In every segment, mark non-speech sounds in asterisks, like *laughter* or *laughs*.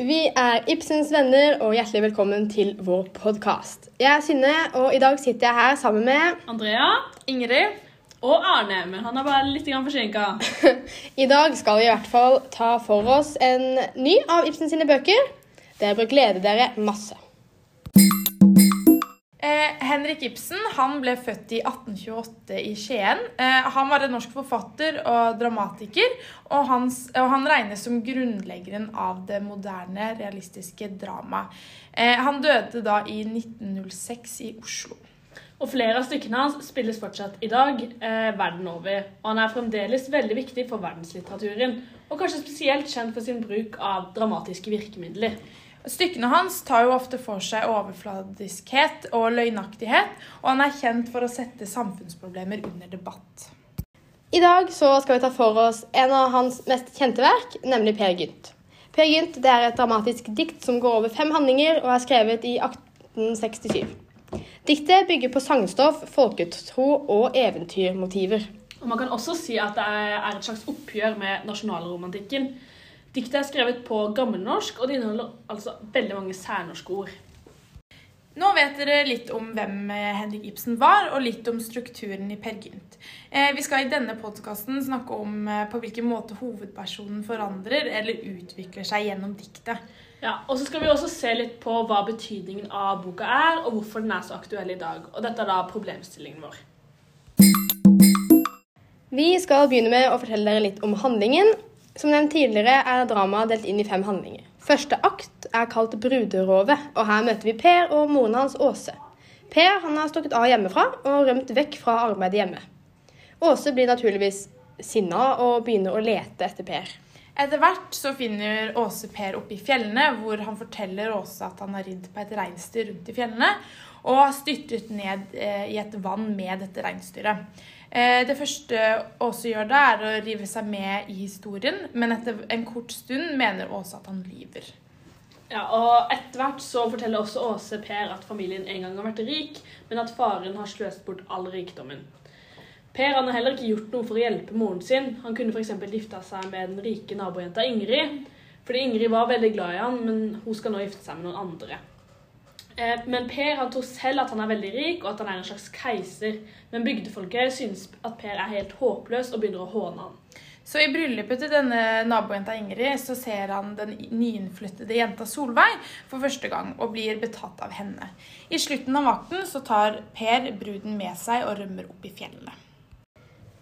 Vi er Ibsens venner, og hjertelig velkommen til vår podkast. Jeg er Synne, og i dag sitter jeg her sammen med Andrea, Ingrid og Arne, men han er bare litt forsinka. *laughs* I dag skal vi i hvert fall ta for oss en ny av Ibsen sine bøker. Dere bør glede dere masse. Eh, Henrik Ibsen han ble født i 1828 i Skien. Eh, han var en norsk forfatter og dramatiker, og, hans, og han regnes som grunnleggeren av det moderne, realistiske dramaet. Eh, han døde da i 1906 i Oslo. Og flere av stykkene hans spilles fortsatt i dag eh, verden over. Og han er fremdeles veldig viktig for verdenslitteraturen, og kanskje spesielt kjent for sin bruk av dramatiske virkemidler. Stykkene hans tar jo ofte for seg overfladiskhet og løgnaktighet, og han er kjent for å sette samfunnsproblemer under debatt. I dag så skal vi ta for oss en av hans mest kjente verk, nemlig Per Gynt. Per Gynt det er et dramatisk dikt som går over fem handlinger og er skrevet i 1867. Diktet bygger på sangstoff, folketro og eventyrmotiver. Og Man kan også si at det er et slags oppgjør med nasjonalromantikken. Diktet er skrevet på gammelnorsk, og det inneholder altså veldig mange særnorske ord. Nå vet dere litt om hvem eh, Henrik Ibsen var, og litt om strukturen i Per Gynt. Eh, vi skal i denne podkasten snakke om eh, på hvilken måte hovedpersonen forandrer eller utvikler seg gjennom diktet. Ja, og så skal vi også se litt på hva betydningen av boka er, og hvorfor den er så aktuell i dag. Og dette er da problemstillingen vår. Vi skal begynne med å fortelle dere litt om handlingen, som nevnt tidligere er dramaet delt inn i fem handlinger. Første akt er kalt Bruderovet, og her møter vi Per og moren hans Åse. Per han har stukket av hjemmefra og rømt vekk fra arbeidet hjemme. Åse blir naturligvis sinna og begynner å lete etter Per. Etter hvert så finner Åse Per oppe i fjellene, hvor han forteller Åse at han har ridd på et reinsdyr rundt i fjellene, og har styrtet ned eh, i et vann med dette reinsdyret. Eh, det første Åse gjør da, er å rive seg med i historien, men etter en kort stund mener Åse at han lyver. Ja, og Etter hvert så forteller også Åse Per at familien en gang har vært rik, men at faren har sløst bort all rikdommen. Per han har heller ikke gjort noe for å hjelpe moren sin. Han kunne f.eks. gifta seg med den rike nabojenta Ingrid. Fordi Ingrid var veldig glad i han, men hun skal nå gifte seg med noen andre. Eh, men Per han tror selv at han er veldig rik, og at han er en slags keiser. Men bygdefolket synes at Per er helt håpløs og begynner å håne han. Så i bryllupet til denne nabojenta Ingrid så ser han den nyinnflyttede jenta Solveig for første gang og blir betatt av henne. I slutten av vakten så tar Per bruden med seg og rømmer opp i fjellene.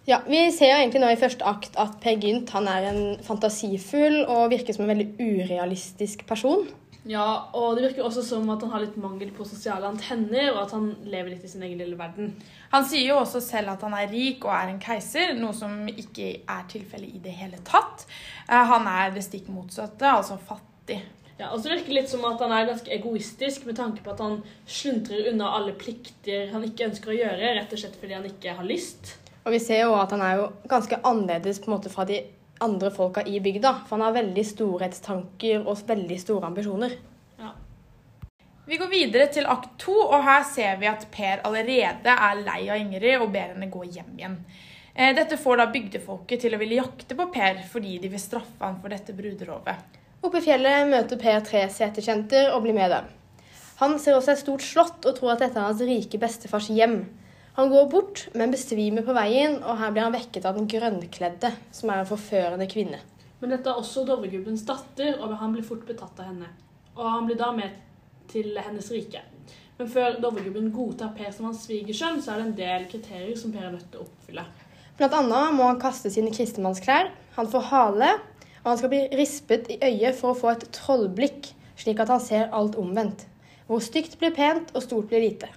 Ja, Vi ser egentlig nå i første akt at Per Gynt han er en fantasifull og virker som en veldig urealistisk person. Ja, og det virker også som at han har litt mangel på sosiale antenner, og at han lever litt i sin egen lille verden. Han sier jo også selv at han er rik og er en keiser, noe som ikke er tilfellet i det hele tatt. Eh, han er det stikk motsatte, altså fattig. Ja, og så virker det litt som at han er ganske egoistisk med tanke på at han sluntrer unna alle plikter han ikke ønsker å gjøre, rett og slett fordi han ikke har lyst. Og vi ser jo at han er jo ganske annerledes på en måte fra de andre folka i bygda. For han har veldig storhetstanker og veldig store ambisjoner. Ja. Vi går videre til akt to, og her ser vi at Per allerede er lei av Ingrid og ber henne gå hjem igjen. Eh, dette får da bygdefolket til å ville jakte på Per fordi de vil straffe han for dette bruderovet. Oppe i fjellet møter Per tre seterkjenter og blir med dem. Han ser også et stort slott og tror at dette er hans rike bestefars hjem. Han går bort, men besvimer på veien, og her blir han vekket av den grønnkledde, som er en forførende kvinne. Men dette er også Dovregubbens datter, og han blir fort betatt av henne. Og han blir da med til hennes rike. Men før Dovregubben godtar Per som hans svigersønn, så er det en del kriterier som Per er nødt til å oppfylle. Blant annet må han kaste sine kristenmannsklær, han får hale, og han skal bli rispet i øyet for å få et trollblikk, slik at han ser alt omvendt. Hvor stygt blir pent, og stort blir lite.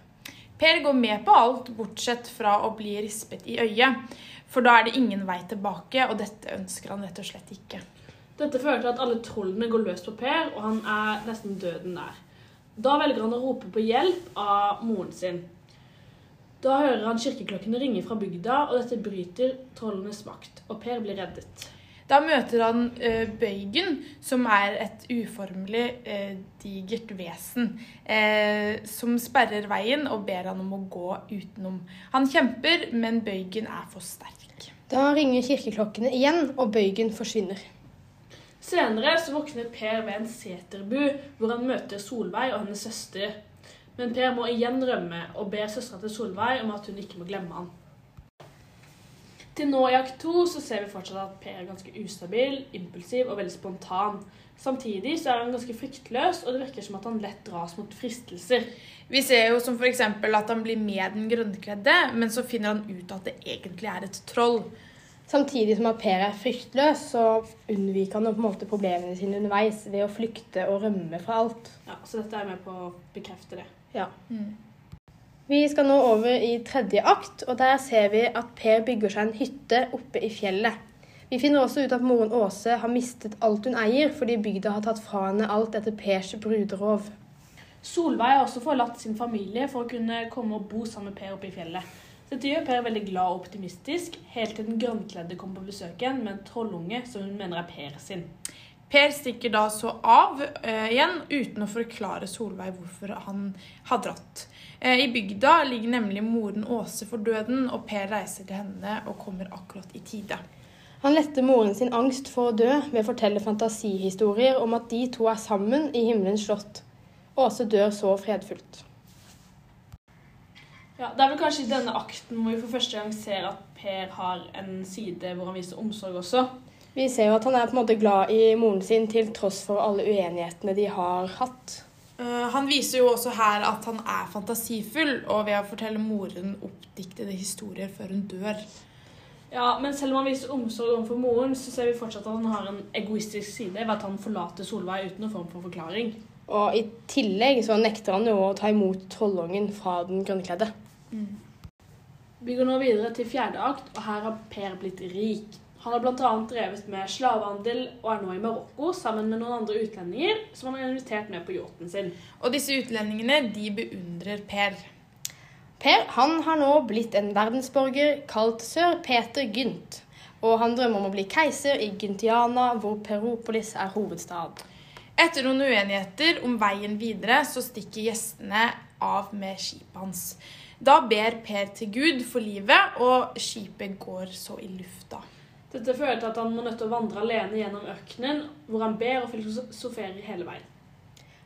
Per går med på alt, bortsett fra å bli rispet i øyet. For da er det ingen vei tilbake, og dette ønsker han rett og slett ikke. Dette fører til at alle trollene går løs på Per, og han er nesten døden nær. Da velger han å rope på hjelp av moren sin. Da hører han kirkeklokkene ringe fra bygda, og dette bryter trollenes makt, og Per blir reddet. Da møter han uh, Bøygen, som er et uformelig, uh, digert vesen. Uh, som sperrer veien og ber han om å gå utenom. Han kjemper, men Bøygen er for sterk. Da ringer kirkeklokkene igjen, og Bøygen forsvinner. Senere så våkner Per ved en seterbu, hvor han møter Solveig og hennes søster. Men Per må igjen rømme og ber søstera til Solveig om at hun ikke må glemme han. Til nå i akt to så ser vi fortsatt at Per er ganske ustabil, impulsiv og veldig spontan. Samtidig så er han ganske fryktløs, og det virker som at han lett dras mot fristelser. Vi ser jo som f.eks. at han blir med den grønnkledde, men så finner han ut at det egentlig er et troll. Samtidig som at Per er fryktløs, så unnviker han på en måte problemene sine underveis ved å flykte og rømme fra alt. Ja, Så dette er med på å bekrefte det. Ja. Mm. Vi skal nå over i tredje akt, og der ser vi at Per bygger seg en hytte oppe i fjellet. Vi finner også ut at moren Åse har mistet alt hun eier, fordi bygda har tatt fra henne alt etter Pers bruderov. Solveig har også forlatt sin familie for å kunne komme og bo sammen med Per oppe i fjellet. Dette gjør Per veldig glad og optimistisk, helt til den grønnkledde kommer på besøk igjen med en trollunge som hun mener er Per sin. Per stikker da så av eh, igjen uten å forklare Solveig hvorfor han har dratt. Eh, I bygda ligger nemlig moren Åse for døden, og Per reiser til henne og kommer akkurat i tide. Han letter moren sin angst for å dø ved å fortelle fantasihistorier om at de to er sammen i himmelens slott. Åse dør så fredfullt. Ja, Det er vel kanskje i denne akten hvor vi for første gang ser at Per har en side hvor han viser omsorg også. Vi ser jo at han er på en måte glad i moren sin til tross for alle uenighetene de har hatt. Eh, Han viser jo også her at han er fantasifull, og ved å fortelle moren oppdiktede historier før hun dør. Ja, Men selv om han viser omsorg overfor moren, så ser vi fortsatt at han har en egoistisk side ved at han forlater Solveig uten noen form for forklaring. Og i tillegg så nekter han jo å ta imot trollungen fra den grønnkledde. Vi går nå videre til fjerde akt, og her har Per blitt rik. Han har bl.a. drevet med slavehandel og er nå i Marokko sammen med noen andre utlendinger som han har invitert med på yachten sin. Og disse utlendingene de beundrer Per. Per han har nå blitt en verdensborger kalt sør Peter Gynt. Og han drømmer om å bli keiser i Gyntiana, hvor Peropolis er hovedstad. Etter noen uenigheter om veien videre, så stikker gjestene av med skipet hans. Da ber Per til Gud for livet, og skipet går så i lufta. Dette fører til at han må nødt til å vandre alene gjennom ørkenen, hvor han ber og filosoferer hele veien.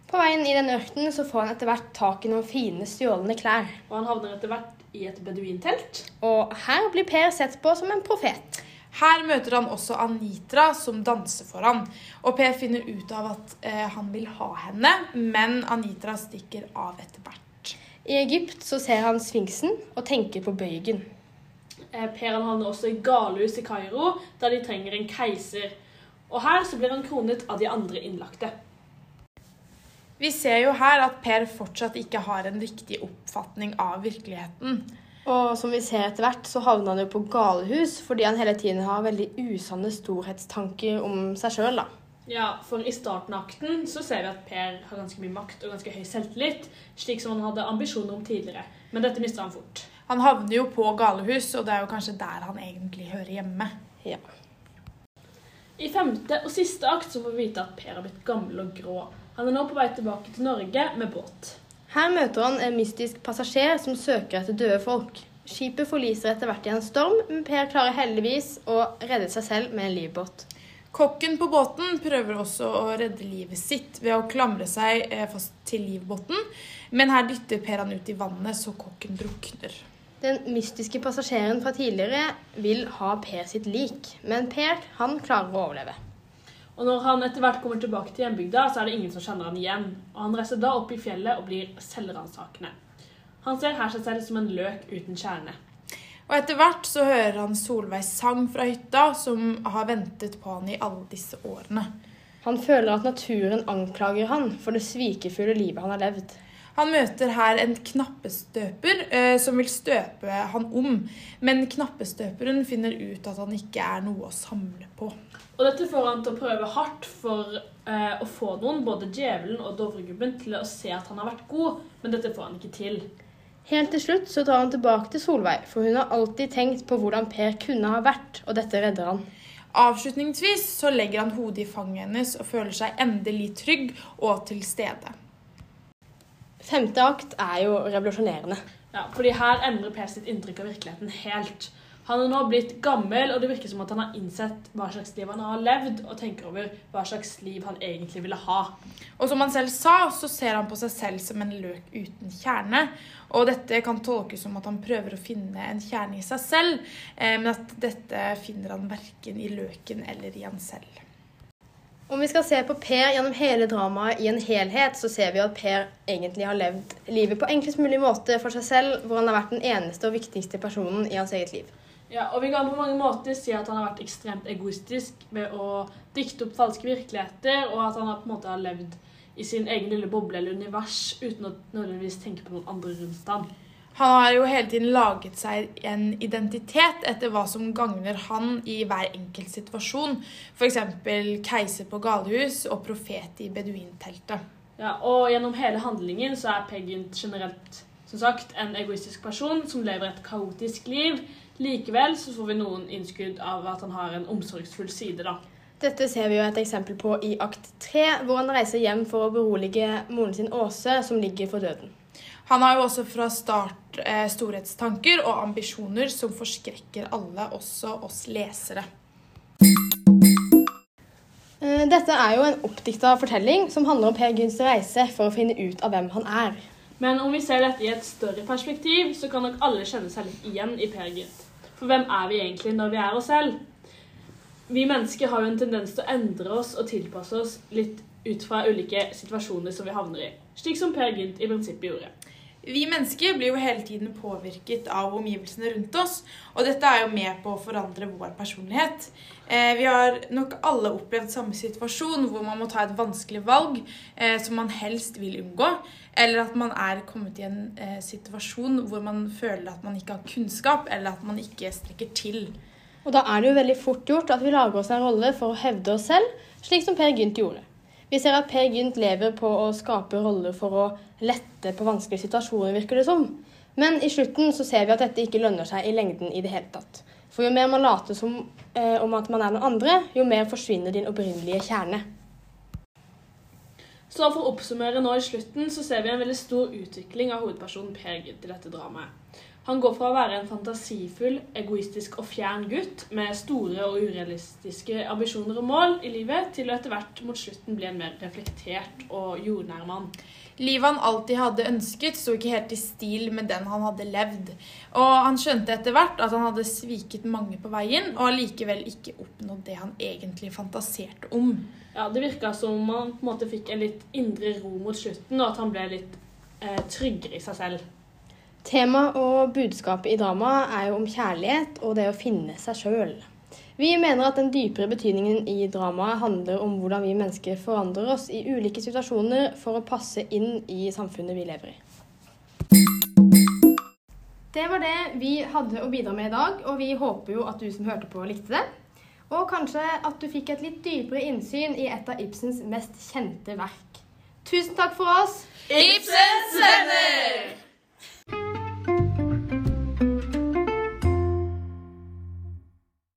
På veien i den ørkenen så får han etter hvert tak i noen fine stjålne klær. Og han havner etter hvert i et beduintelt. Og her blir Per sett på som en profet. Her møter han også Anitra, som danser for han. Og Per finner ut av at eh, han vil ha henne, men Anitra stikker av etter hvert. I Egypt så ser han sfinksen og tenker på bøygen. Eh, Per han havner også i galehus i Kairo, der de trenger en keiser. Og her så blir han kronet av de andre innlagte. Vi ser jo her at Per fortsatt ikke har en riktig oppfatning av virkeligheten. Og som vi ser etter hvert, så havner han jo på galehus fordi han hele tiden har veldig usanne storhetstanker om seg sjøl, da. Ja, for i starten av akten så ser vi at Per har ganske mye makt og ganske høy selvtillit, slik som han hadde ambisjoner om tidligere. Men dette mister han fort. Han havner jo på galehus, og det er jo kanskje der han egentlig hører hjemme. Ja. I femte og siste akt så får vi vite at Per har blitt gammel og grå. Han er nå på vei tilbake til Norge med båt. Her møter han en mystisk passasjer som søker etter døde folk. Skipet forliser etter hvert i en storm, men Per klarer heldigvis å redde seg selv med en livbåt. Kokken på båten prøver også å redde livet sitt ved å klamre seg eh, fast til livbåten, men her dytter Per han ut i vannet så kokken drukner. Den mystiske passasjeren fra tidligere vil ha Per sitt lik, men Per han klarer å overleve. Og når han etter hvert kommer tilbake til hjembygda, så er det ingen som kjenner han igjen. Og han reiser da opp i fjellet og blir selvransakende. Han ser her seg selv som en løk uten kjerne. Og etter hvert så hører han Solveigs sang fra hytta, som har ventet på han i alle disse årene. Han føler at naturen anklager han for det svikefulle livet han har levd. Han møter her en knappestøper eh, som vil støpe han om, men knappestøperen finner ut at han ikke er noe å samle på. Og dette får han til å prøve hardt for eh, å få noen, både djevelen og Dovregubben, til å se at han har vært god, men dette får han ikke til. Helt til slutt så drar han tilbake til Solveig, for hun har alltid tenkt på hvordan Per kunne ha vært, og dette redder han. Avslutningsvis så legger han hodet i fanget hennes og føler seg endelig trygg og til stede. Femte akt er jo revolusjonerende. Ja, fordi her endrer Per sitt inntrykk av virkeligheten helt. Han er nå blitt gammel, og det virker som at han har innsett hva slags liv han har levd, og tenker over hva slags liv han egentlig ville ha. Og som han selv sa, så ser han på seg selv som en løk uten kjerne. Og dette kan tolkes som at han prøver å finne en kjerne i seg selv, eh, men at dette finner han verken i løken eller i han selv. Om vi skal se på Per gjennom hele dramaet i en helhet, så ser vi at Per egentlig har levd livet på enklest mulig måte for seg selv, hvor han har vært den eneste og viktigste personen i hans eget liv. Ja, og Vi kan på mange måter si at han har vært ekstremt egoistisk ved å dikte opp falske virkeligheter, og at han på en måte har levd i sin egen lille boble eller univers uten å nødvendigvis tenke på noen andre rundt ham. Han har jo hele tiden laget seg en identitet etter hva som gagner han i hver enkelt situasjon. F.eks. keiser på galehus og profet i beduinteltet. Ja, og Gjennom hele handlingen så er Peggint generelt som sagt, en egoistisk person som lever et kaotisk liv. Likevel så får vi noen innskudd av at han har en omsorgsfull side. da. Dette ser vi jo et eksempel på i akt tre, hvor han reiser hjem for å berolige moren sin Åse, som ligger for døden. Han har jo også fra start eh, storhetstanker og ambisjoner som forskrekker alle, også oss lesere. Eh, dette er jo en oppdikta fortelling som handler om Per Gynts reise for å finne ut av hvem han er. Men om vi ser dette i et større perspektiv, så kan nok alle kjenne seg litt igjen i Per Gynt. For hvem er vi egentlig når vi er oss selv? Vi mennesker har jo en tendens til å endre oss og tilpasse oss litt ut fra ulike situasjoner som vi havner i. Slik som Per Gynt i prinsippet gjorde. Vi mennesker blir jo hele tiden påvirket av omgivelsene rundt oss, og dette er jo med på å forandre vår personlighet. Eh, vi har nok alle opplevd samme situasjon hvor man må ta et vanskelig valg eh, som man helst vil unngå, eller at man er kommet i en eh, situasjon hvor man føler at man ikke har kunnskap, eller at man ikke strekker til. Og da er det jo veldig fort gjort at vi lager oss en rolle for å hevde oss selv, slik som Per Gynt gjorde. Vi ser at Per Gynt lever på å skape roller for å lette på vanskelige situasjoner, virker det som. Men i slutten så ser vi at dette ikke lønner seg i lengden i det hele tatt. For jo mer man later som eh, om at man er noen andre, jo mer forsvinner din opprinnelige kjerne. Så for å oppsummere nå i slutten, så ser vi en veldig stor utvikling av hovedpersonen Per Gynt i dette dramaet. Han går fra å være en fantasifull, egoistisk og fjern gutt med store og urealistiske ambisjoner og mål i livet, til å etter hvert mot slutten bli en mer reflektert og jordnær mann. Livet han alltid hadde ønsket, sto ikke helt i stil med den han hadde levd. Og han skjønte etter hvert at han hadde sviket mange på veien, og allikevel ikke oppnådd det han egentlig fantaserte om. Ja, Det virka som om han på en måte fikk en litt indre ro mot slutten, og at han ble litt eh, tryggere i seg selv. Tema og budskapet i dramaet er jo om kjærlighet og det å finne seg sjøl. Vi mener at den dypere betydningen i dramaet handler om hvordan vi mennesker forandrer oss i ulike situasjoner for å passe inn i samfunnet vi lever i. Det var det vi hadde å bidra med i dag, og vi håper jo at du som hørte på, likte det. Og kanskje at du fikk et litt dypere innsyn i et av Ibsens mest kjente verk. Tusen takk for oss! Ibsens venner!